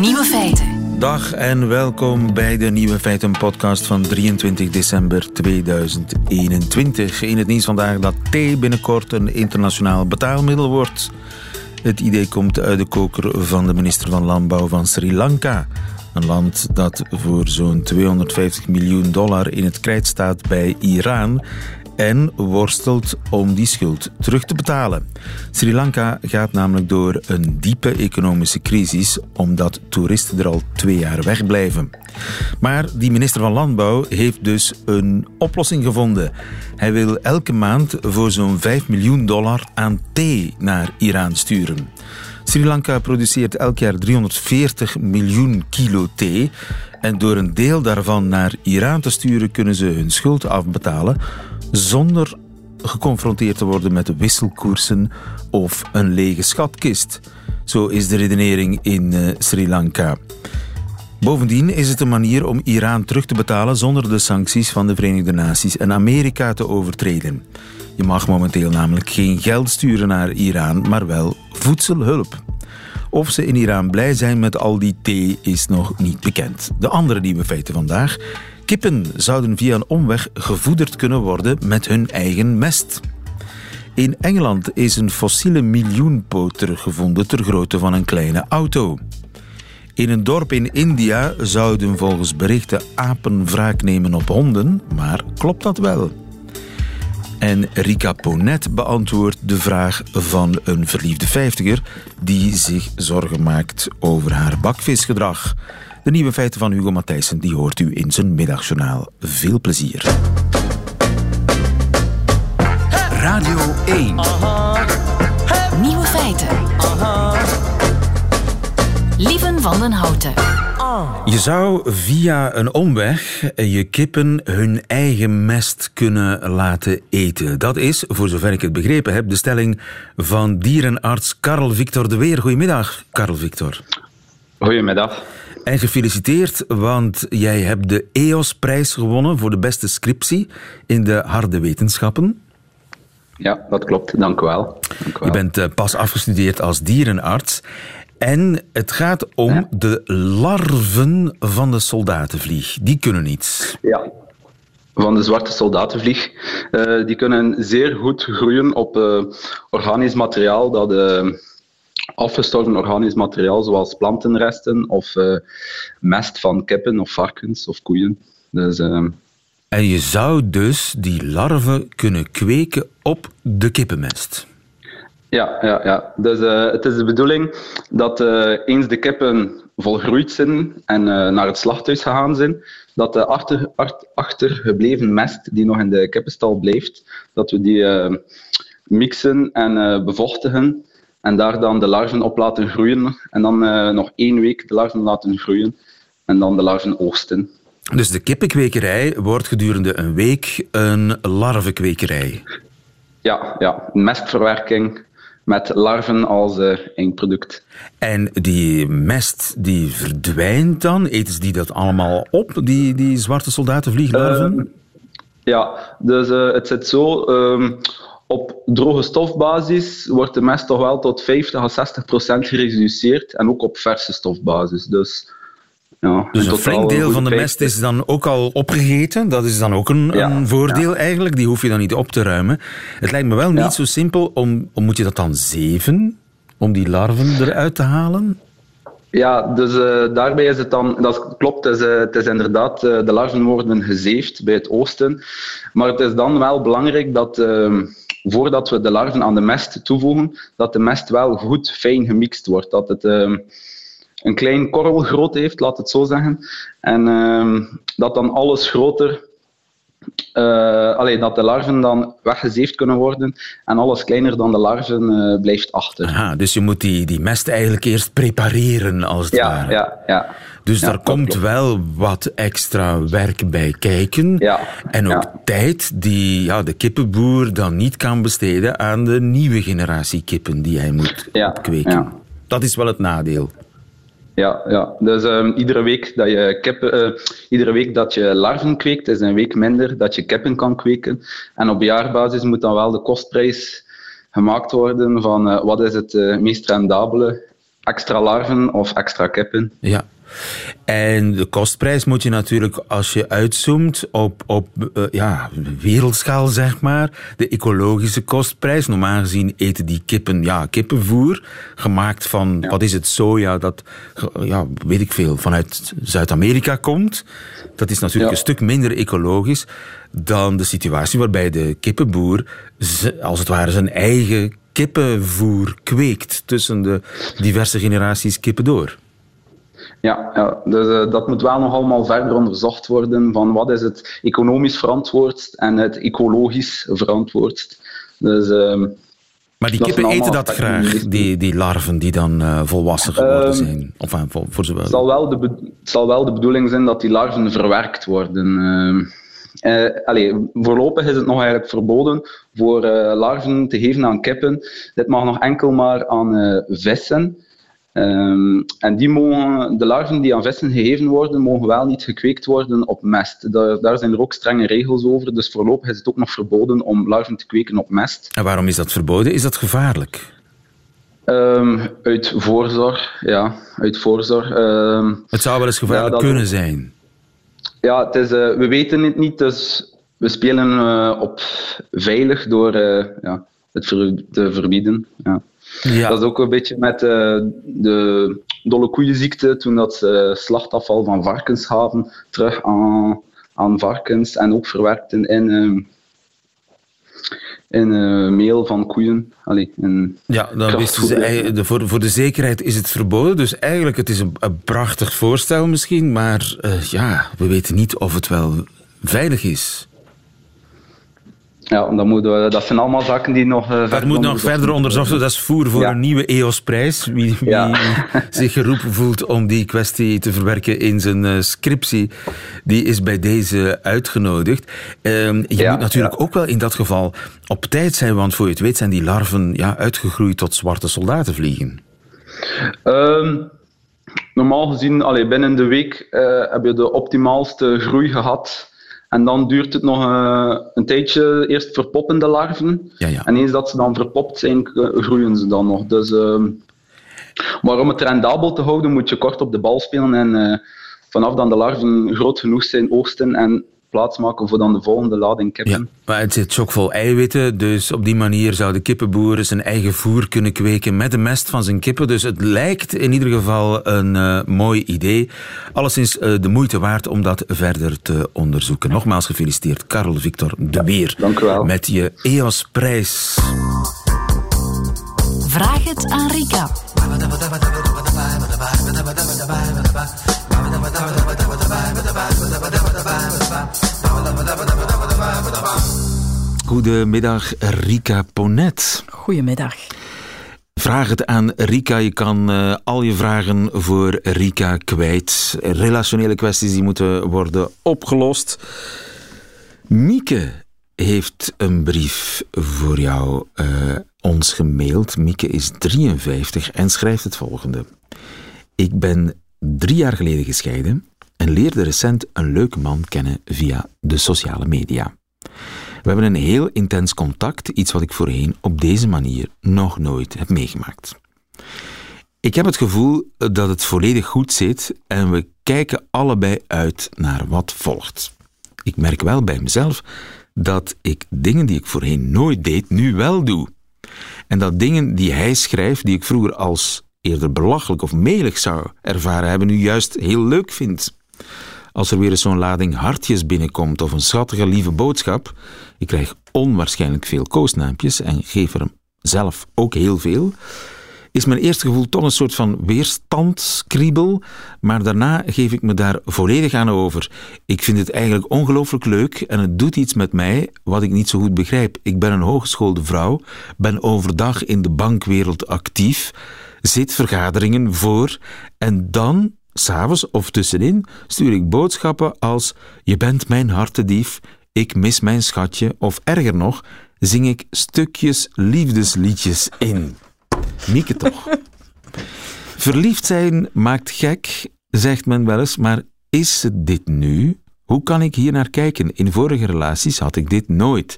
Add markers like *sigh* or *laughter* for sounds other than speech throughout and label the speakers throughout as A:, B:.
A: Nieuwe feiten.
B: Dag en welkom bij de Nieuwe Feiten podcast van 23 december 2021. In het nieuws vandaag dat thee binnenkort een internationaal betaalmiddel wordt. Het idee komt uit de koker van de minister van Landbouw van Sri Lanka. Een land dat voor zo'n 250 miljoen dollar in het krijt staat bij Iran en worstelt om die schuld terug te betalen. Sri Lanka gaat namelijk door een diepe economische crisis omdat toeristen er al twee jaar wegblijven. Maar die minister van Landbouw heeft dus een oplossing gevonden. Hij wil elke maand voor zo'n 5 miljoen dollar aan thee naar Iran sturen. Sri Lanka produceert elk jaar 340 miljoen kilo thee. En door een deel daarvan naar Iran te sturen, kunnen ze hun schuld afbetalen zonder geconfronteerd te worden met wisselkoersen of een lege schatkist. Zo is de redenering in uh, Sri Lanka. Bovendien is het een manier om Iran terug te betalen zonder de sancties van de Verenigde Naties en Amerika te overtreden. Je mag momenteel namelijk geen geld sturen naar Iran, maar wel voedselhulp. Of ze in Iran blij zijn met al die thee is nog niet bekend. De andere nieuwe feiten vandaag. Kippen zouden via een omweg gevoederd kunnen worden met hun eigen mest. In Engeland is een fossiele miljoenpoot teruggevonden ter grootte van een kleine auto. In een dorp in India zouden volgens berichten apen wraak nemen op honden, maar klopt dat wel? En Rika Ponet beantwoordt de vraag van een verliefde vijftiger die zich zorgen maakt over haar bakvisgedrag. De nieuwe feiten van Hugo Matthijssen die hoort u in zijn middagjournaal. Veel plezier.
A: Radio 1. Nieuwe feiten. Lieven van den Houten.
B: Je zou via een omweg je kippen hun eigen mest kunnen laten eten. Dat is, voor zover ik het begrepen heb, de stelling van dierenarts Karl Victor de Weer. Goedemiddag, Karl Victor.
C: Goedemiddag.
B: En gefeliciteerd, want jij hebt de EOS-prijs gewonnen voor de beste scriptie in de harde wetenschappen.
C: Ja, dat klopt. Dank u wel.
B: Dank u wel. Je bent eh, pas afgestudeerd als dierenarts. En het gaat om de larven van de soldatenvlieg. Die kunnen iets.
C: Ja, van de zwarte soldatenvlieg. Uh, die kunnen zeer goed groeien op uh, organisch materiaal dat afgestorven organisch materiaal, zoals plantenresten of uh, mest van kippen of varkens of koeien. Dus, uh...
B: En je zou dus die larven kunnen kweken op de kippenmest?
C: Ja, ja, ja. Dus uh, het is de bedoeling dat eens de kippen volgroeid zijn en naar het slachthuis gegaan zijn, dat de achter, achtergebleven mest die nog in de kippenstal blijft, dat we die mixen en bevochtigen en daar dan de larven op laten groeien. En dan uh, nog één week de larven laten groeien. En dan de larven oogsten.
B: Dus de kippenkwekerij wordt gedurende een week een larvenkwekerij?
C: Ja, ja mestverwerking met larven als uh, eindproduct.
B: En die mest die verdwijnt dan? Eten ze die dat allemaal op, die, die zwarte soldatenvlieglarven? Uh,
C: ja, dus uh, het zit zo... Ehm, op droge stofbasis wordt de mest toch wel tot 50 à 60 procent gereduceerd en ook op verse stofbasis. Dus,
B: ja, dus een flink deel van de mest is dan ook al opgegeten. Dat is dan ook een, een voordeel eigenlijk. Die hoef je dan niet op te ruimen. Het lijkt me wel niet zo simpel. Om, om, moet je dat dan zeven? Om die larven eruit te halen?
C: Ja, dus uh, daarbij is het dan, dat klopt, het is, uh, het is inderdaad, uh, de larven worden gezeefd bij het oosten. Maar het is dan wel belangrijk dat ehm, voordat we de larven aan de mest toevoegen, dat de mest wel goed fijn gemixt wordt. Dat het uh, een klein korrelgrootte heeft, laat het zo zeggen. En uh, dat dan alles groter uh, allee, dat de larven dan weggezeefd kunnen worden en alles kleiner dan de larven uh, blijft achter.
B: Aha, dus je moet die, die mest eigenlijk eerst prepareren, als het
C: ja,
B: ware.
C: Ja, ja.
B: Dus ja, daar komt klopt. wel wat extra werk bij kijken.
C: Ja,
B: en ook tijd die ja, de kippenboer dan niet kan besteden aan de nieuwe generatie kippen die hij moet kweken.
C: Ja.
B: Dat is wel het nadeel.
C: Ja, ja. dus um, iedere, week dat je kippen, uh, iedere week dat je larven kweekt, is een week minder dat je kippen kan kweken. En op jaarbasis moet dan wel de kostprijs gemaakt worden van uh, wat is het uh, meest rendabele extra larven of extra kippen.
B: Ja. En de kostprijs moet je natuurlijk, als je uitzoomt op, op uh, ja, wereldschaal, zeg maar, de ecologische kostprijs. Normaal gezien eten die kippen ja, kippenvoer, gemaakt van, wat is het, soja, dat, ja, weet ik veel, vanuit Zuid-Amerika komt. Dat is natuurlijk een stuk minder ecologisch dan de situatie waarbij de kippenboer, als het ware, zijn eigen kippenvoer kweekt tussen de diverse generaties kippen door.
C: Ja, ja dus uh, dat moet wel nog allemaal verder onderzocht worden van wat is het economisch verantwoordst en het ecologisch verantwoordst. Dus, uh,
B: maar die kippen eten dat graag, die, die larven die dan uh, volwassen geworden ehm, zijn? Of, uh, voor, voor
C: het, zal wel de het zal wel de bedoeling zijn dat die larven verwerkt worden. Uh, allee, voorlopig is het nog eigenlijk verboden voor larven te geven aan kippen. Dit mag nog enkel maar aan vissen. Um, en die mogen, de larven die aan vissen gegeven worden, mogen wel niet gekweekt worden op mest. Daar, daar, zijn er ook strenge regels over. Dus voorlopig is het ook nog verboden om larven te kweken op mest.
B: En waarom is dat verboden? Is dat gevaarlijk?
C: Um, uit voorzorg, ja. Uit voorzorg. Um,
B: het zou wel eens gevaarlijk kunnen zijn.
C: Ja, het is, uh, we weten het niet, dus we spelen uh, op veilig door uh, ja, het ver te verbieden. Ja. Ja. Dat is ook een beetje met uh, de dolle koeienziekte, toen dat uh, slachtafval van varkens gaven terug aan, aan varkens en ook verwerkten in, uh, in meel van koeien. Allee, in
B: ja, dan wisten ze, de, voor, voor de zekerheid is het verboden. Dus eigenlijk, het is een, een prachtig voorstel misschien, maar ja, we weten niet of het wel veilig is.
C: Ja, dan moeten we, dat zijn allemaal zaken die nog. Uh,
B: dat moet nog verder onderzocht worden. Dat is voer voor een nieuwe EOS-prijs. Wie, wie *laughs* zich geroepen voelt om die kwestie te verwerken in zijn uh, scriptie, die is bij deze uitgenodigd. Uh, je moet natuurlijk ook wel in dat geval op tijd zijn, want voor je het weet zijn die larven ja, uitgegroeid tot zwarte soldatenvliegen.
C: Um, normaal gezien, allee, binnen de week uh, heb je de optimaalste groei gehad en dan duurt het nog uh, een tijdje, eerst verpoppen de larven. Ja, ja. En eens dat ze dan verpopt zijn, groeien ze dan nog. Dus, uh, maar om het rendabel te houden, moet je kort op de bal spelen en uh, vanaf dan de larven groot genoeg zijn, oogsten en plaatsmaken voor dan de volgende lading kippen. Ja,
B: maar het zit chockvol eiwitten, dus op die manier zou de kippenboer zijn eigen voer kunnen kweken met de mest van zijn kippen. Dus het lijkt in ieder geval een uh, mooi idee. Alleszins uh, de moeite waard om dat verder te onderzoeken. Nogmaals gefeliciteerd, Karel Victor de Beer.
C: Ja, dank u wel.
B: Met je EOS-prijs.
A: Vraag het aan Rika.
B: Goedemiddag, Rika Ponet.
D: Goedemiddag.
B: Vraag het aan Rika. Je kan uh, al je vragen voor Rika kwijt. Relationele kwesties die moeten worden opgelost. Mieke heeft een brief voor jou uh, ons gemaild. Mieke is 53 en schrijft het volgende. Ik ben drie jaar geleden gescheiden en leerde recent een leuke man kennen via de sociale media. We hebben een heel intens contact, iets wat ik voorheen op deze manier nog nooit heb meegemaakt. Ik heb het gevoel dat het volledig goed zit en we kijken allebei uit naar wat volgt. Ik merk wel bij mezelf dat ik dingen die ik voorheen nooit deed, nu wel doe. En dat dingen die hij schrijft, die ik vroeger als eerder belachelijk of melig zou ervaren hebben, nu juist heel leuk vind. Als er weer zo'n lading hartjes binnenkomt of een schattige lieve boodschap, ik krijg onwaarschijnlijk veel koosnaampjes en geef er zelf ook heel veel, is mijn eerste gevoel toch een soort van weerstandskriebel, maar daarna geef ik me daar volledig aan over. Ik vind het eigenlijk ongelooflijk leuk en het doet iets met mij wat ik niet zo goed begrijp. Ik ben een hogeschoolde vrouw, ben overdag in de bankwereld actief, zit vergaderingen voor en dan S'avonds of tussenin stuur ik boodschappen als Je bent mijn hartedief, ik mis mijn schatje of erger nog, zing ik stukjes liefdesliedjes in. Mieke toch? *laughs* Verliefd zijn maakt gek, zegt men wel eens, maar is het dit nu? Hoe kan ik hier naar kijken? In vorige relaties had ik dit nooit.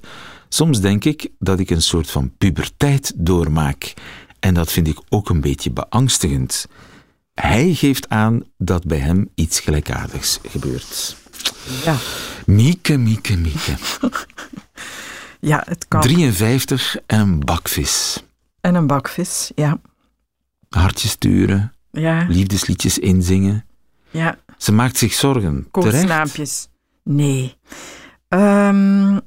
B: Soms denk ik dat ik een soort van puberteit doormaak. En dat vind ik ook een beetje beangstigend. Hij geeft aan dat bij hem iets gelijkaardigs gebeurt.
D: Ja.
B: Mieke, Mieke, Mieke. *laughs*
D: ja, het kan.
B: 53 en een bakvis.
D: En een bakvis, ja.
B: Hartjes sturen,
D: Ja,
B: liefdesliedjes inzingen.
D: ja.
B: Ze maakt zich zorgen. Terecht.
D: Koortsnaampjes. Nee. Ehm,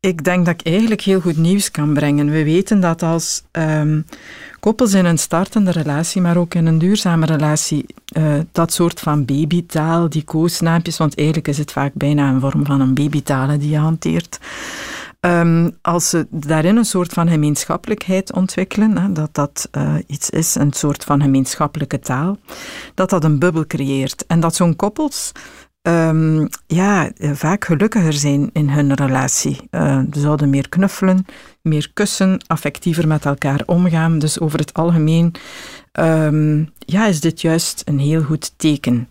D: ik denk dat ik eigenlijk heel goed nieuws kan brengen. We weten dat als ehm, koppels in een startende relatie, maar ook in een duurzame relatie, eh, dat soort van babytaal, die koosnaampjes, want eigenlijk is het vaak bijna een vorm van een babytaal die je hanteert. Ehm, als ze daarin een soort van gemeenschappelijkheid ontwikkelen, dat dat eh, iets is, een soort van gemeenschappelijke taal, dat dat een bubbel creëert. En dat zo'n koppels ehm, ja, eh, vaak gelukkiger zijn in hun relatie. Eh, ze zouden meer knuffelen, meer kussen, affectiever met elkaar omgaan. Dus over het algemeen ehm, ja, is dit juist een heel goed teken.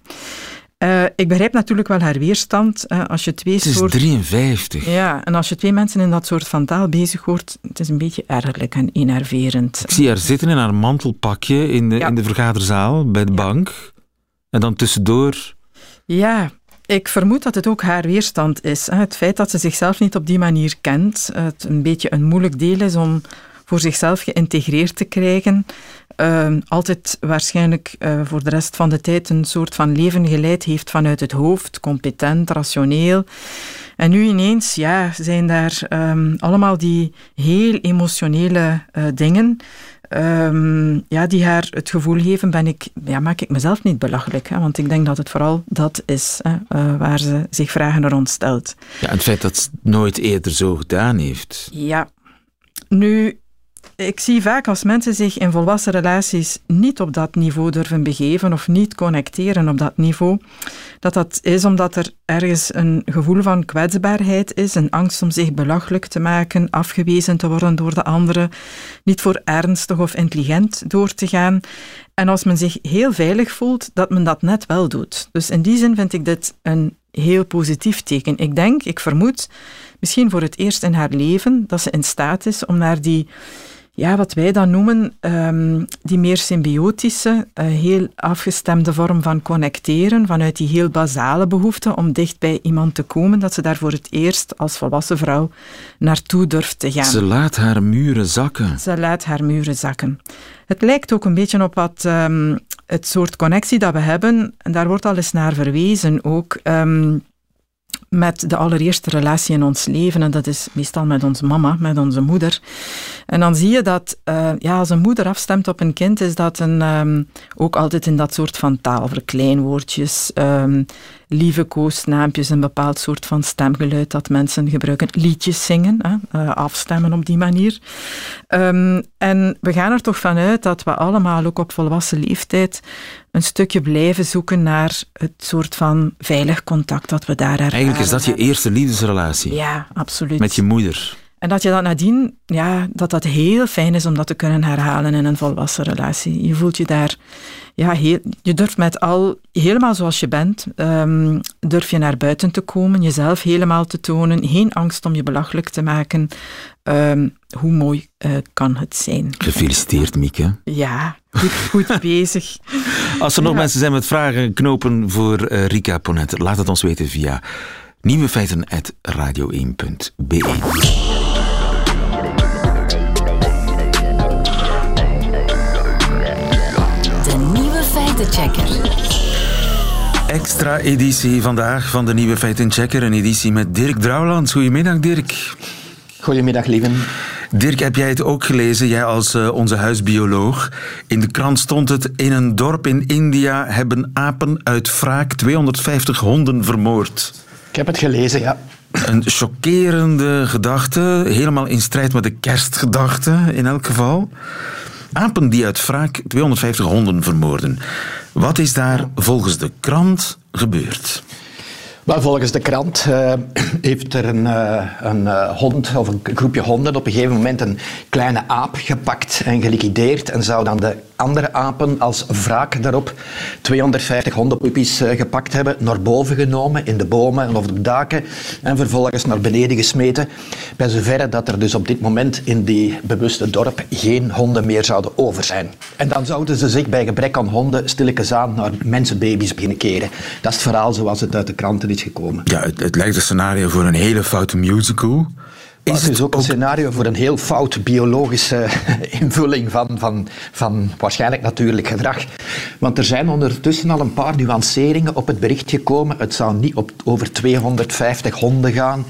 D: Eh, ik begrijp natuurlijk wel haar weerstand. als je twee
B: Het is
D: soorten
B: 53.
D: ja, en als je twee mensen in dat soort van taal bezig hoort, het is een beetje ergerlijk en enerverend.
B: Ik zie haar zitten in haar mantelpakje in de,
D: Ja.
B: in de vergaderzaal bij de bank. En dan tussendoor.
D: Ja, ik vermoed dat het ook haar weerstand is. Het feit dat ze zichzelf niet op die manier kent, het een beetje een moeilijk deel is om voor zichzelf geïntegreerd te krijgen. Ehm, altijd waarschijnlijk eh, voor de rest van de tijd een soort van leven geleid heeft vanuit het hoofd, competent, rationeel. En nu ineens ja, zijn daar ehm, allemaal die heel emotionele eh, dingen ehm, ja, die haar het gevoel geven, ben ik, ja, maak ik mezelf niet belachelijk. Hè? Want ik denk dat het vooral dat is hè, eh, waar ze zich vragen rond stelt.
B: Ja, en het feit dat ze het nooit eerder zo gedaan heeft.
D: Ja. Nu, ik zie vaak als mensen zich in volwassen relaties niet op dat niveau durven begeven of niet connecteren op dat niveau, dat dat is omdat er ergens een gevoel van kwetsbaarheid is, een angst om zich belachelijk te maken, afgewezen te worden door de anderen, niet voor ernstig of intelligent door te gaan. En als men zich heel veilig voelt, dat men dat net wel doet. Dus in die zin vind ik dit een heel positief teken. Ik denk, ik vermoed, misschien voor het eerst in haar leven, dat ze in staat is om naar die, ja, wat wij dan noemen, ehm, die meer symbiotische, eh, heel afgestemde vorm van connecteren, vanuit die heel basale behoefte om dicht bij iemand te komen, dat ze daar voor het eerst als volwassen vrouw naartoe durft te gaan.
B: Ze laat haar muren zakken.
D: Ze laat haar muren zakken. Het lijkt ook een beetje op wat ehm, het soort connectie dat we hebben, en daar wordt al eens naar verwezen ook. ehm, met de allereerste relatie in ons leven, en dat is meestal met onze mama, met onze moeder. En dan zie je dat eh, ja, als een moeder afstemt op een kind, is dat een, ehm, ook altijd in dat soort van taal, verkleinwoordjes, ehm, lieve koosnaampjes, een bepaald soort van stemgeluid dat mensen gebruiken, liedjes zingen, hè, eh, afstemmen op die manier. Ehm, en we gaan er toch vanuit dat we allemaal ook op volwassen leeftijd een stukje blijven zoeken naar het soort van veilig contact dat we daar ervaren.
B: Eigenlijk is dat je eerste liefdesrelatie.
D: Ja, absoluut.
B: Met je moeder.
D: En dat je dat nadien, ja, dat dat heel fijn is om dat te kunnen herhalen in een volwassen relatie. Je voelt je daar, ja, heel, je durft met al, helemaal zoals je bent, ehm, durf je naar buiten te komen, jezelf helemaal te tonen, geen angst om je belachelijk te maken. Ehm, hoe mooi eh, kan het zijn?
B: Gefeliciteerd, Mieke.
D: Ja, goed, goed *laughs* bezig.
B: Als er nog mensen zijn met vragen, knopen voor eh, Rika Ponette, laat het ons weten via nieuwefeiten.radio1.be.
A: feitenchecker.
B: Extra editie vandaag van de Nieuwe Feiten Checker. Een editie met Dirk Drouwlands. Goedemiddag, Dirk.
E: Goedemiddag, lieven.
B: Dirk, heb jij het ook gelezen? Jij als eh, onze huisbioloog. In de krant stond het... In een dorp in India hebben apen uit wraak 250 honden vermoord.
E: Ik heb het gelezen, ja.
B: Een chockerende gedachte. Helemaal in strijd met de kerstgedachte, in elk geval. Apen die uit wraak 250 honden vermoorden. Wat is daar volgens de krant gebeurd?
E: Wel, volgens de krant eh, *clears throat* heeft er een, eh, een eh, hond of een groepje honden op een gegeven moment een kleine aap gepakt en geliquideerd en zou dan de andere apen als wraak daarop 250 hondenpuppies eh, gepakt hebben, naar boven genomen in de bomen of de daken en vervolgens naar beneden gesmeten. Bij zoverre dat er dus op dit moment in die bewuste dorp geen honden meer zouden over zijn. En dan zouden ze zich bij gebrek aan honden stilletjes aan naar mensenbaby's beginnen keren. Dat is het verhaal zoals het uit de kranten is gekomen.
B: Ja, het, het lijkt een scenario voor een hele foute musical.
E: Is het is ook een scenario voor een heel fout biologische *laughs* invulling van, van, van waarschijnlijk natuurlijk gedrag. Want er zijn ondertussen al een paar nuanceringen op het bericht gekomen. Het zou niet op, over 250 honden gaan.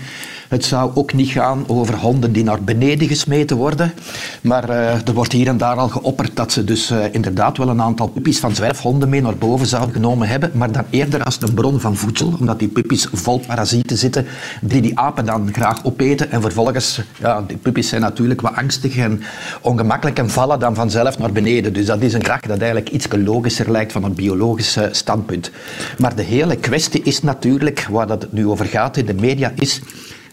E: Het zou ook niet gaan over honden die naar beneden gesmeten worden. Maar uh, er wordt hier en daar al geopperd dat ze dus uh, inderdaad wel een aantal puppies van zwerfhonden mee naar boven zouden genomen hebben. Maar dan eerder als een bron van voedsel, omdat die puppies vol parasieten zitten, die die apen dan graag opeten. En vervolgens, ja, die puppies zijn natuurlijk wat angstig en ongemakkelijk en vallen dan vanzelf naar beneden. Dus dat is een gedrag dat eigenlijk iets logischer lijkt van een biologisch uh, standpunt. Maar de hele kwestie is natuurlijk, waar dat het nu over gaat in de media, is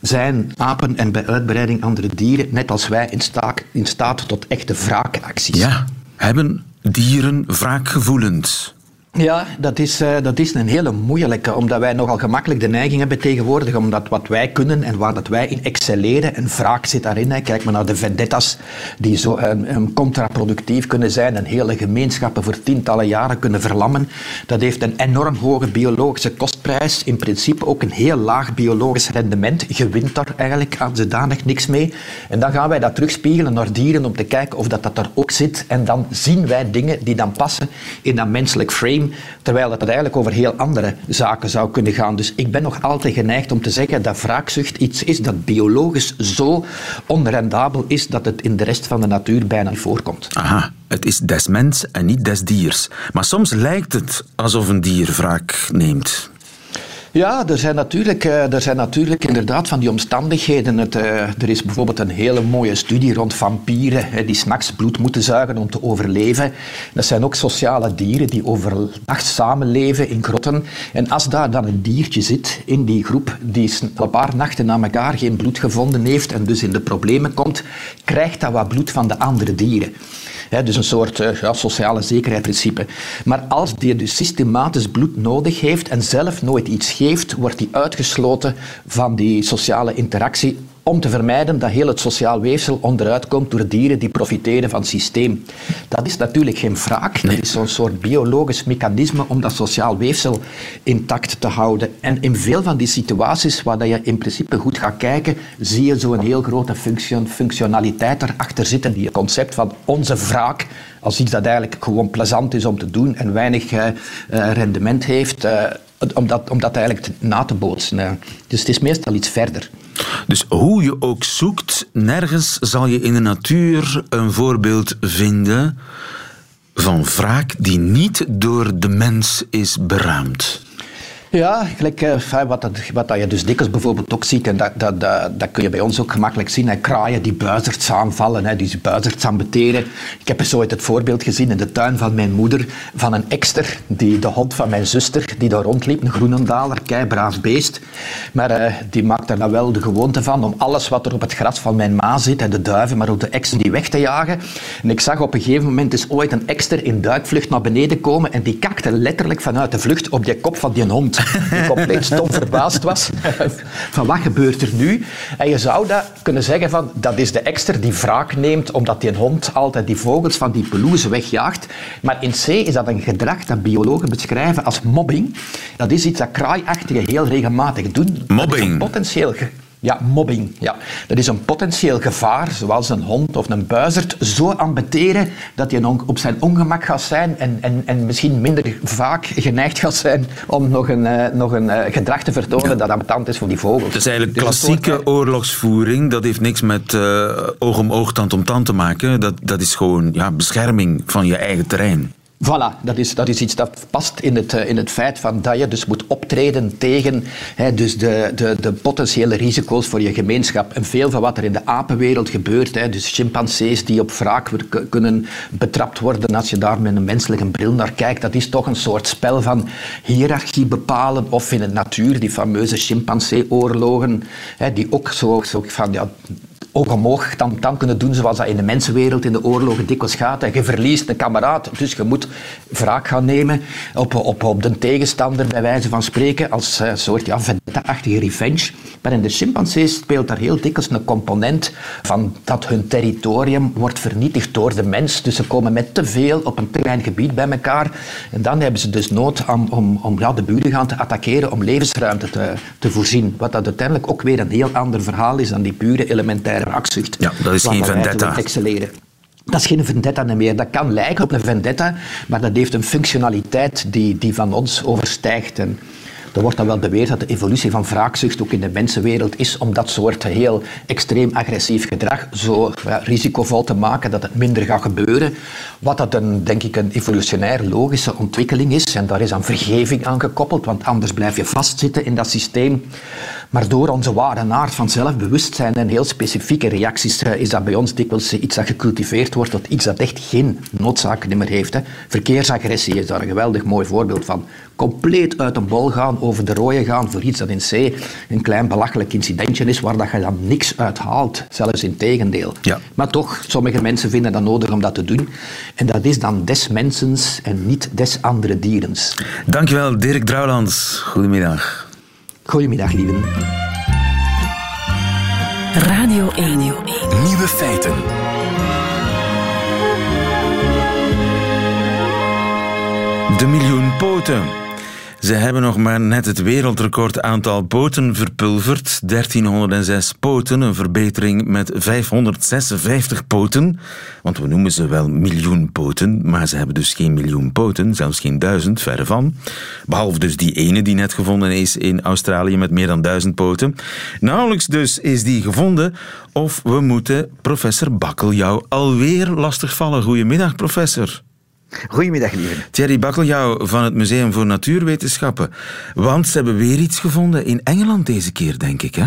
E: zijn apen en bij uitbreiding andere dieren, net als wij, in staat, in staat tot echte wraakacties.
B: Ja, hebben dieren wraakgevoelens?
E: Ja, dat is, uh, dat is een hele moeilijke, omdat wij nogal gemakkelijk de neiging hebben tegenwoordig, omdat wat wij kunnen en waar dat wij in excelleren, en wraak zit daarin. Hè. Kijk maar naar de vendettas, die zo um, um, contraproductief kunnen zijn en hele gemeenschappen voor tientallen jaren kunnen verlammen. Dat heeft een enorm hoge biologische kostprijs, in principe ook een heel laag biologisch rendement. Je wint daar eigenlijk aan zodanig niks mee. En dan gaan wij dat terugspiegelen naar dieren om te kijken of dat, dat er ook zit. En dan zien wij dingen die dan passen in dat menselijk frame terwijl het eigenlijk over heel andere zaken zou kunnen gaan. Dus ik ben nog altijd geneigd om te zeggen dat wraakzucht iets is dat biologisch zo onrendabel is dat het in de rest van de natuur bijna niet voorkomt.
B: Aha, het is des mens en niet des diers. Maar soms lijkt het alsof een dier wraak neemt.
E: Ja, er zijn, natuurlijk, er zijn natuurlijk inderdaad van die omstandigheden. Het, er is bijvoorbeeld een hele mooie studie rond vampieren die s'nachts bloed moeten zuigen om te overleven. Dat zijn ook sociale dieren die overnacht samenleven in grotten. En als daar dan een diertje zit in die groep die een paar nachten na elkaar geen bloed gevonden heeft en dus in de problemen komt, krijgt dat wat bloed van de andere dieren. Dus een soort ja, sociale zekerheidsprincipe. Maar als die dus systematisch bloed nodig heeft en zelf nooit iets geeft, wordt die uitgesloten van die sociale interactie om te vermijden dat heel het sociaal weefsel onderuit komt door dieren die profiteren van het systeem. Dat is natuurlijk geen wraak, dat is zo'n soort biologisch mechanisme om dat sociaal weefsel intact te houden. En in veel van die situaties waar je in principe goed gaat kijken, zie je zo'n heel grote function, functionaliteit erachter zitten, die concept van onze wraak als iets dat eigenlijk gewoon plezant is om te doen en weinig uh, rendement heeft, uh, om, dat, eigenlijk na te bootsen. Dus het is meestal iets verder.
B: Dus hoe je ook zoekt, nergens zal je in de natuur een voorbeeld vinden van wraak die niet door de mens is beraamd.
E: Ja, gelijk, uh, wat, dat, wat dat je dus dikwijls bijvoorbeeld ook ziet, en dat, dat, dat, dat kun je bij ons ook gemakkelijk zien, hè, kraaien die buizerds aanvallen, hè, die buizerds ambeteren. Ik heb eens ooit het voorbeeld gezien in de tuin van mijn moeder, van een ekster, die, de hond van mijn zuster, die daar rondliep, een groenendaler, keibraaf beest. Maar uh, die maakt er dan wel de gewoonte van om alles wat er op het gras van mijn ma zit, en de duiven, maar ook de ekster, die weg te jagen. En ik zag op een gegeven moment is ooit een ekster in duikvlucht naar beneden komen en die kakte letterlijk vanuit de vlucht op die kop van die hond *laughs* die compleet stom verbaasd was *laughs* van wat gebeurt er nu. En je zou dat kunnen zeggen van dat is de ekster die wraak neemt omdat die hond altijd die vogels van die pelouse wegjaagt. Maar in C is dat een gedrag dat biologen beschrijven als mobbing. Dat is iets dat kraaiachtigen heel regelmatig doen.
B: Mobbing?
E: Potentieel ja, mobbing. Ja. Dat is een potentieel gevaar, zoals een hond of een buizerd, zo ambeteren dat je op zijn ongemak gaat zijn en, en, en misschien minder vaak geneigd gaat zijn om nog een, uh, nog een uh, gedrag te vertonen ja. dat ambetant is voor die vogels.
B: Het is eigenlijk dus klassieke soort... oorlogsvoering. Dat heeft niks met uh, oog om oog, tand om tand te maken. Dat, dat is gewoon ja, bescherming van je eigen terrein.
E: Voilà, dat is, dat is iets dat past in het, in het feit van dat je dus moet optreden tegen hè, dus de, de, de potentiële risico's voor je gemeenschap. En veel van wat er in de apenwereld gebeurt, hè, dus chimpansees die op wraak kunnen betrapt worden als je daar met een menselijke bril naar kijkt, dat is toch een soort spel van hiërarchie bepalen. Of in de natuur, die fameuze chimpansee-oorlogen, die ook zo, zo van ja, ook omhoog dan, dan kunnen doen zoals dat in de mensenwereld, in de oorlogen dikwijls gaat. En je verliest een kameraad, dus je moet wraak gaan nemen op, op, op de tegenstander, bij wijze van spreken, als een soort ja, vendetta-achtige revenge. Maar in de chimpansees speelt daar heel dikwijls een component van dat hun territorium wordt vernietigd door de mens. Dus ze komen met te veel op een te klein gebied bij elkaar. En dan hebben ze dus nood om, om, om ja, de buren gaan te attackeren, om levensruimte te, te voorzien. Wat dat uiteindelijk ook weer een heel ander verhaal is dan die pure elementaire
B: Ja, dat is geen vendetta.
E: Excelleren. Dat is geen vendetta meer. Dat kan lijken op een vendetta, maar dat heeft een functionaliteit die, die van ons overstijgt. En er wordt dan wel beweerd dat de evolutie van wraakzucht ook in de mensenwereld is om dat soort heel extreem agressief gedrag zo risicovol te maken dat het minder gaat gebeuren. Wat dat een, denk ik, een evolutionair logische ontwikkeling is. En daar is aan vergeving aan gekoppeld, want anders blijf je vastzitten in dat systeem. Maar door onze ware aard van zelfbewustzijn en heel specifieke reacties eh, is dat bij ons dikwijls iets dat gecultiveerd wordt tot iets dat echt geen noodzaak meer heeft. Hè. Verkeersagressie is daar een geweldig mooi voorbeeld van. Compleet uit een bol gaan, over de rode gaan voor iets dat in C een klein belachelijk incidentje is waar dat je dan niks uit haalt. Zelfs in tegendeel.
B: Ja.
E: Maar toch, sommige mensen vinden dat nodig om dat te doen. En dat is dan des mensens en niet des andere dierens.
B: Dankjewel, Dirk Drouwlands. Goedemiddag.
E: Goedemiddag, lieven.
A: Radio 1.
F: Nieuwe feiten.
B: De miljoen poten. Ze hebben nog maar net het wereldrecord aantal poten verpulverd. 1306 poten, een verbetering met 556 poten. Want we noemen ze wel miljoen poten, maar ze hebben dus geen miljoen poten, zelfs geen duizend, verre van. Behalve dus die ene die net gevonden is in Australië met meer dan duizend poten. Nauwelijks dus is die gevonden, of we moeten professor Bakkeljauw alweer lastigvallen. Goedemiddag, professor.
G: Goedemiddag, lieve.
B: Thierry Bakkeljauw van het Museum voor Natuurwetenschappen. Want ze hebben weer iets gevonden in Engeland deze keer, denk ik, hè?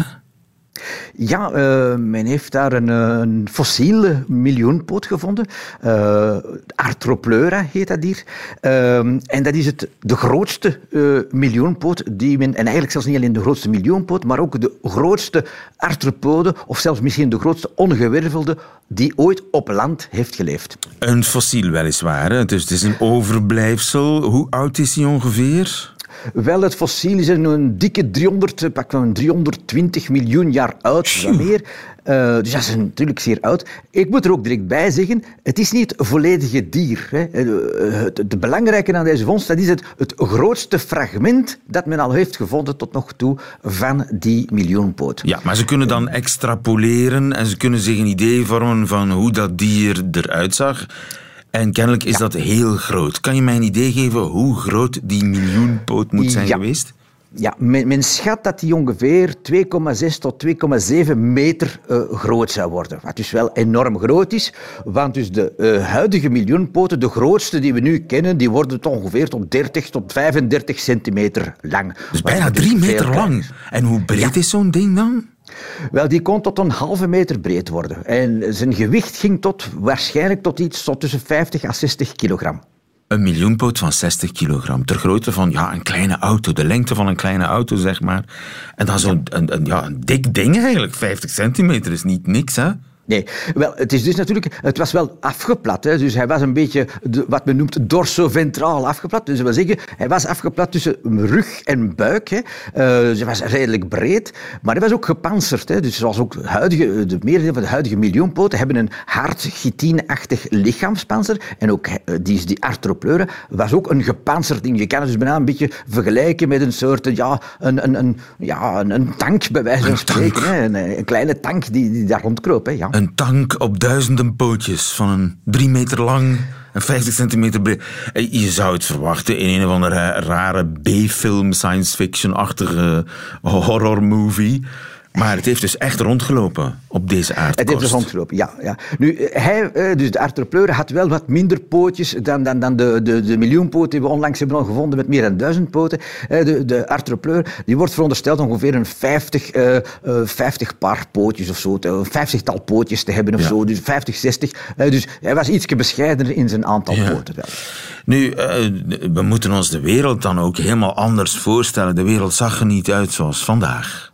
G: Ja, uh, men heeft daar een, een fossiele miljoenpoot gevonden. Uh, Arthropleura heet dat hier. En dat is het, de grootste miljoenpoot die men, en eigenlijk zelfs niet alleen de grootste miljoenpoot, maar ook de grootste arthropode, of zelfs misschien de grootste ongewervelde, die ooit op land heeft geleefd.
B: Een fossiel weliswaar, dus het is een overblijfsel. Hoe oud is hij ongeveer?
G: Wel, het fossiel is een dikke 300, pak een 320 miljoen jaar oud, meer. Uh, dus dat is natuurlijk zeer oud. Ik moet er ook direct bij zeggen, het is niet het volledige dier. Hè. Het, het, belangrijke aan deze vondst, dat is het, het grootste fragment dat men al heeft gevonden tot nog toe van die miljoenpoot.
B: Ja, maar ze kunnen dan extrapoleren en ze kunnen zich een idee vormen van hoe dat dier eruit zag. En kennelijk is dat heel groot. Kan je mij een idee geven hoe groot die miljoenpoot moet zijn
G: ja.
B: geweest?
G: Ja, men, men, schat dat die ongeveer 2,6 tot 2,7 meter uh, groot zou worden. Wat dus wel enorm groot is, want dus de uh, huidige miljoenpoten, de grootste die we nu kennen, die worden tot ongeveer tot 30 tot 35 centimeter lang.
B: Dus bijna 3 meter lang. En hoe breed ja. is zo'n ding dan?
G: Wel, die kon tot een halve meter breed worden. En zijn gewicht ging tot, waarschijnlijk tot iets tot tussen 50 à 60 kilogram.
B: Een miljoenpoot van 60 kilogram. Ter grootte van ja, een kleine auto. De lengte van een kleine auto, zeg maar. En dan zo'n een, een, ja, een dik ding eigenlijk. 50 centimeter is niet niks, hè?
G: Nee, wel, het is dus natuurlijk, het was wel afgeplat. Hè? Dus hij was een beetje de, wat men noemt dorsoventraal afgeplat. Dus dat wil zeggen, hij was afgeplat tussen rug en buik. Hè? Uh, dus hij was redelijk breed, maar hij was ook gepanzerd. Hè? Dus zoals ook huidige, de meerdere van de huidige miljoenpoten hebben een hard chitineachtig lichaamspanzer. En ook die, die arthropleuren was ook een gepanzerd ding. Je kan het dus bijna een beetje vergelijken met een soort, ja, een, een, een, ja, een, een tank bij wijze van spreken. Hè? Een, een, kleine tank die, die daar rondkroop. Hè? Ja.
B: Een tank op duizenden pootjes van een drie meter lang en 50 centimeter breed. Je zou het verwachten in een of andere rare B-film, science fiction-achtige horror movie. Maar het heeft dus echt rondgelopen op deze aardkorst.
G: Het heeft dus rondgelopen, ja. ja. Nu, hij, dus de arthropleur had wel wat minder pootjes dan, dan, dan de, de, de miljoenpoot die we onlangs hebben al gevonden met meer dan duizend poten. De, de arthropleur die wordt verondersteld ongeveer een 50, uh, 50 paar pootjes of zo, een vijftigtal pootjes te hebben of ja. zo, dus 50, 60. dus hij was iets bescheidener in zijn aantal ja. poten wel.
B: Nu, uh, we moeten ons de wereld dan ook helemaal anders voorstellen. De wereld zag er niet uit zoals vandaag.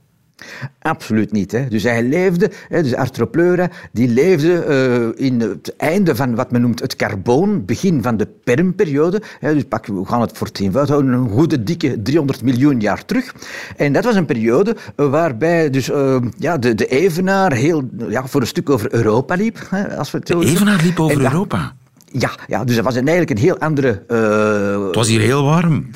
G: Absoluut niet. Hè. Dus hij leefde, hè, dus Arthropleura, die leefde uh, in het einde van wat men noemt het carboon, begin van de permperiode. Hè, dus pak, we gaan het voor het een goede dikke 300 miljoen jaar terug. En dat was een periode waarbij dus, uh, ja, de, de evenaar heel, ja, voor een stuk over Europa liep. Hè, als we het
B: de evenaar liep over Europa?
G: Ja, ja, dus dat was eigenlijk een heel andere...
B: Uh, het was hier heel warm.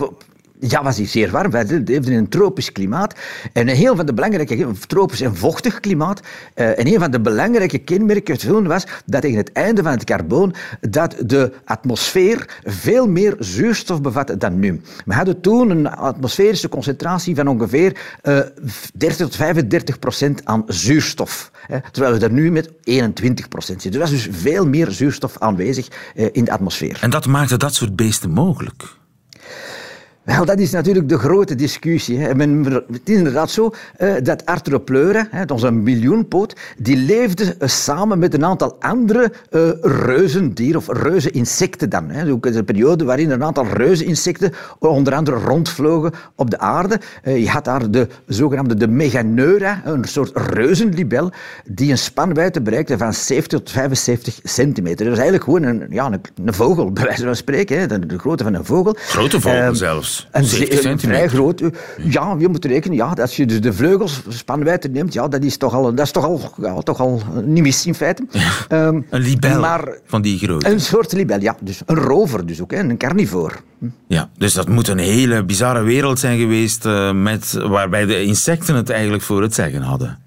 G: Ja, was hij zeer warm. We leefden een tropisch klimaat. En een heel van de belangrijke, tropisch en vochtig klimaat. Uh, en een van de belangrijke kenmerken toen was dat tegen het einde van het carboon dat de atmosfeer veel meer zuurstof bevatte dan nu. We hadden toen een atmosferische concentratie van ongeveer uh, eh, 30 tot 35 procent aan zuurstof. Terwijl we er nu met 21 procent zitten. Dus er was dus veel meer zuurstof aanwezig uh, in de atmosfeer.
B: En dat maakte dat soort beesten mogelijk?
G: Wel, dat is natuurlijk de grote discussie. Hè. Het is inderdaad zo uh, dat Arthropleuren, onze miljoenpoot, die leefde uh, samen met een aantal andere uh, reuzendieren of reuzeninsecten dan. Hè. Ook een periode waarin een aantal reuzeninsecten onder andere rondvlogen op de aarde. je had daar de zogenaamde de Meganeura, een soort reuzenlibel, die een spanwijdte bereikte van 70 tot 75 centimeter. Dat is eigenlijk gewoon een, ja, een, vogel, bij wijze van spreken. Hè. De, de grootte van een vogel.
B: Grote vogel ehm, zelfs.
G: Een vrij groot. Eh, ja, je moet rekenen, ja, als je dus de vleugels spanwijdte neemt, ja, dat is toch al, dat is toch al, ja, toch al niet mis in feite.
B: Um, een libel maar, van die grootte.
G: Een soort libel, ja. Dus een rover dus ook, hè, een carnivoor. Hm.
B: Ja, dus dat moet een hele bizarre wereld zijn geweest uh, met, waarbij de insecten het eigenlijk voor het zeggen hadden.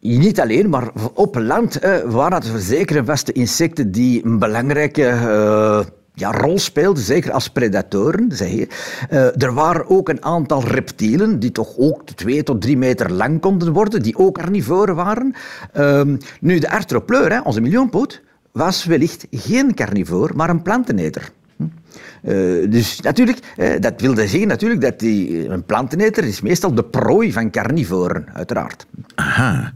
G: Niet alleen, maar op land eh, waren het zeker en vaste insecten die een belangrijke uh, ja, rol speelden, zeker als predatoren. Zeg je. Uh, er waren ook een aantal reptielen die toch ook twee tot drie meter lang konden worden, die ook carnivoren waren. Uh, nu, de arthropleur, hè, onze miljoenpoot, was wellicht geen carnivoor, maar een planteneter. Uh, dus natuurlijk, dat wilde zeggen natuurlijk dat die, een planteneter is meestal de prooi van carnivoren, uiteraard.
B: Aha.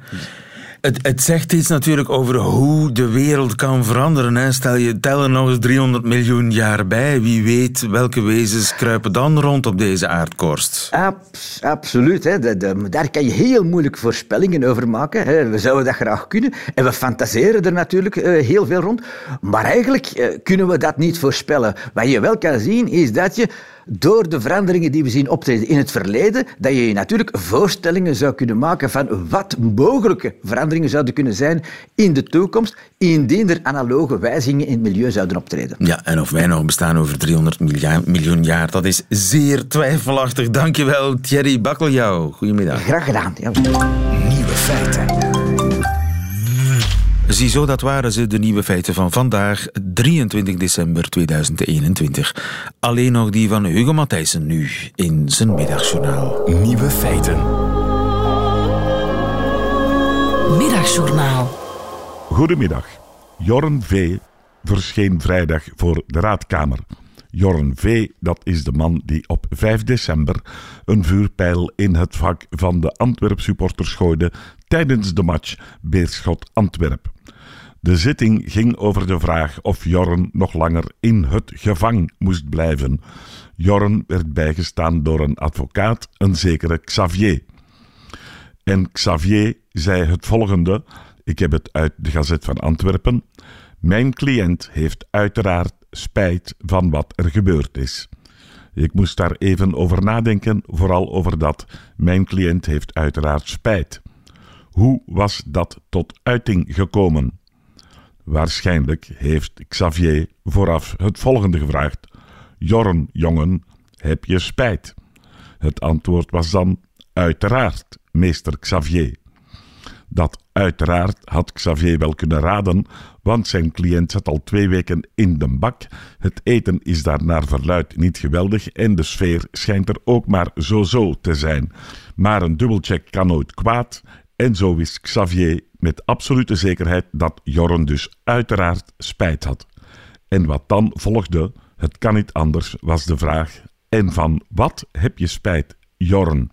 B: Het, het, zegt iets natuurlijk over hoe de wereld kan veranderen. Hè. Stel je tel er nog eens 300 miljoen jaar bij. Wie weet welke wezens kruipen dan rond op deze aardkorst?
G: absoluut. Hè. daar kan je heel moeilijk voorspellingen over maken. Hè. We zouden dat graag kunnen. En we fantaseren er natuurlijk uh, heel veel rond. Maar eigenlijk uh, kunnen we dat niet voorspellen. Wat je wel kan zien is dat je door de veranderingen die we zien optreden in het verleden, dat je je natuurlijk voorstellingen zou kunnen maken van wat mogelijke veranderingen zouden kunnen zijn in de toekomst, indien er analoge wijzigingen in het milieu zouden optreden.
B: Ja, en of wij nog bestaan over 300 miljoen jaar, dat is zeer twijfelachtig. Dankjewel, Thierry Bakkeljauw. Goedemiddag.
G: Graag gedaan. Ja.
B: Nieuwe feiten. Ziezo, dat waren ze, de nieuwe feiten van vandaag, 23 december 2021. Alleen nog die van Hugo Matthijssen nu in zijn middagjournaal.
A: Nieuwe feiten. Middagjournaal.
F: Goedemiddag. Jorn V. verscheen vrijdag voor de Raadkamer. Jorn V., dat is de man die op 5 december een vuurpijl in het vak van de Antwerp supporters gooide tijdens de match Beerschot-Antwerp. De zitting ging over de vraag of Jorn nog langer in het gevang moest blijven. Jorn werd bijgestaan door een advocaat, een zekere Xavier. En Xavier zei het volgende: Ik heb het uit de Gazet van Antwerpen. Mijn cliënt heeft uiteraard spijt van wat er gebeurd is. Ik moest daar even over nadenken, vooral over dat. Mijn cliënt heeft uiteraard spijt. Hoe was dat tot uiting gekomen? Waarschijnlijk heeft Xavier vooraf het volgende gevraagd: Jorn, jongen, heb je spijt? Het antwoord was dan: Uiteraard, meester Xavier. Dat uiteraard had Xavier wel kunnen raden, want zijn cliënt zat al twee weken in de bak. Het eten is daar naar verluid niet geweldig en de sfeer schijnt er ook maar zo-zo te zijn. Maar een dubbelcheck kan nooit kwaad en zo wist Xavier met absolute zekerheid dat Jorn dus uiteraard spijt had. En wat dan volgde, het kan niet anders, was de vraag: en van wat heb je spijt, Jorn?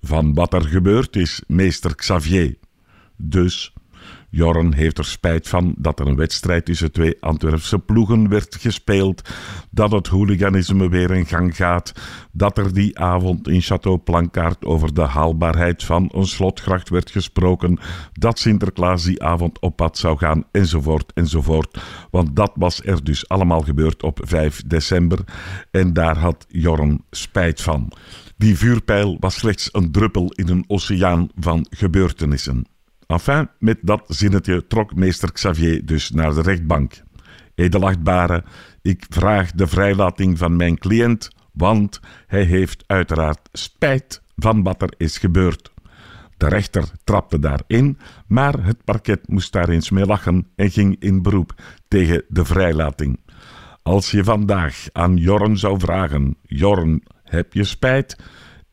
F: Van wat er gebeurd is, meester Xavier. Dus Jorren heeft er spijt van dat er een wedstrijd tussen twee Antwerpse ploegen werd gespeeld, dat het hooliganisme weer in gang gaat, dat er die avond in Château Plankaart over de haalbaarheid van een slotgracht werd gesproken, dat Sinterklaas die avond op pad zou gaan, enzovoort, enzovoort. Want dat was er dus allemaal gebeurd op 5 december en daar had Jorren spijt van. Die vuurpijl was slechts een druppel in een oceaan van gebeurtenissen. Enfin, met dat zinnetje trok meester Xavier dus naar de rechtbank. Edelachtbare, ik vraag de vrijlating van mijn cliënt, want hij heeft uiteraard spijt van wat er is gebeurd. De rechter trapte daarin, maar het parket moest daar eens mee lachen en ging in beroep tegen de vrijlating. Als je vandaag aan Jorn zou vragen: Jorn, heb je spijt?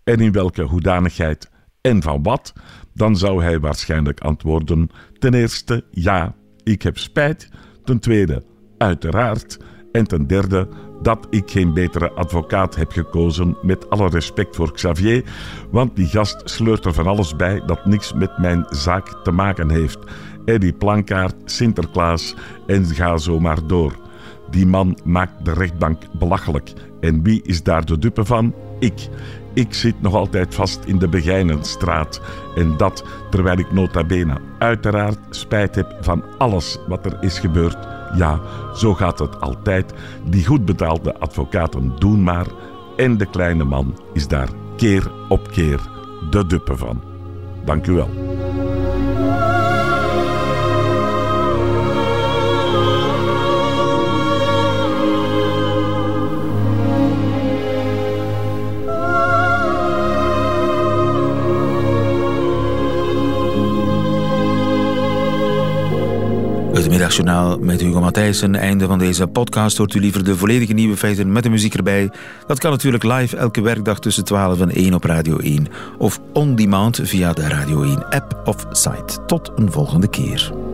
F: En in welke hoedanigheid en van wat? Dan zou hij waarschijnlijk antwoorden: ten eerste, ja, ik heb spijt. Ten tweede, uiteraard. En ten derde, dat ik geen betere advocaat heb gekozen, met alle respect voor Xavier, want die gast sleurt er van alles bij dat niks met mijn zaak te maken heeft. Eddie Plankaart, Sinterklaas en ga zo maar door. Die man maakt de rechtbank belachelijk. En wie is daar de dupe van? Ik. Ik zit nog altijd vast in de Begijnenstraat. En dat terwijl ik nota bene uiteraard spijt heb van alles wat er is gebeurd. Ja, zo gaat het altijd. Die goed betaalde advocaten doen maar. En de kleine man is daar keer op keer de dupe van. Dank u wel.
B: Het middagjournaal met Hugo Matthijssen. Einde van deze podcast. Hoort u liever de volledige nieuwe feiten met de muziek erbij? Dat kan natuurlijk live elke werkdag tussen 12 en 1 op Radio 1. Of on demand via de Radio 1 app of site. Tot een volgende keer.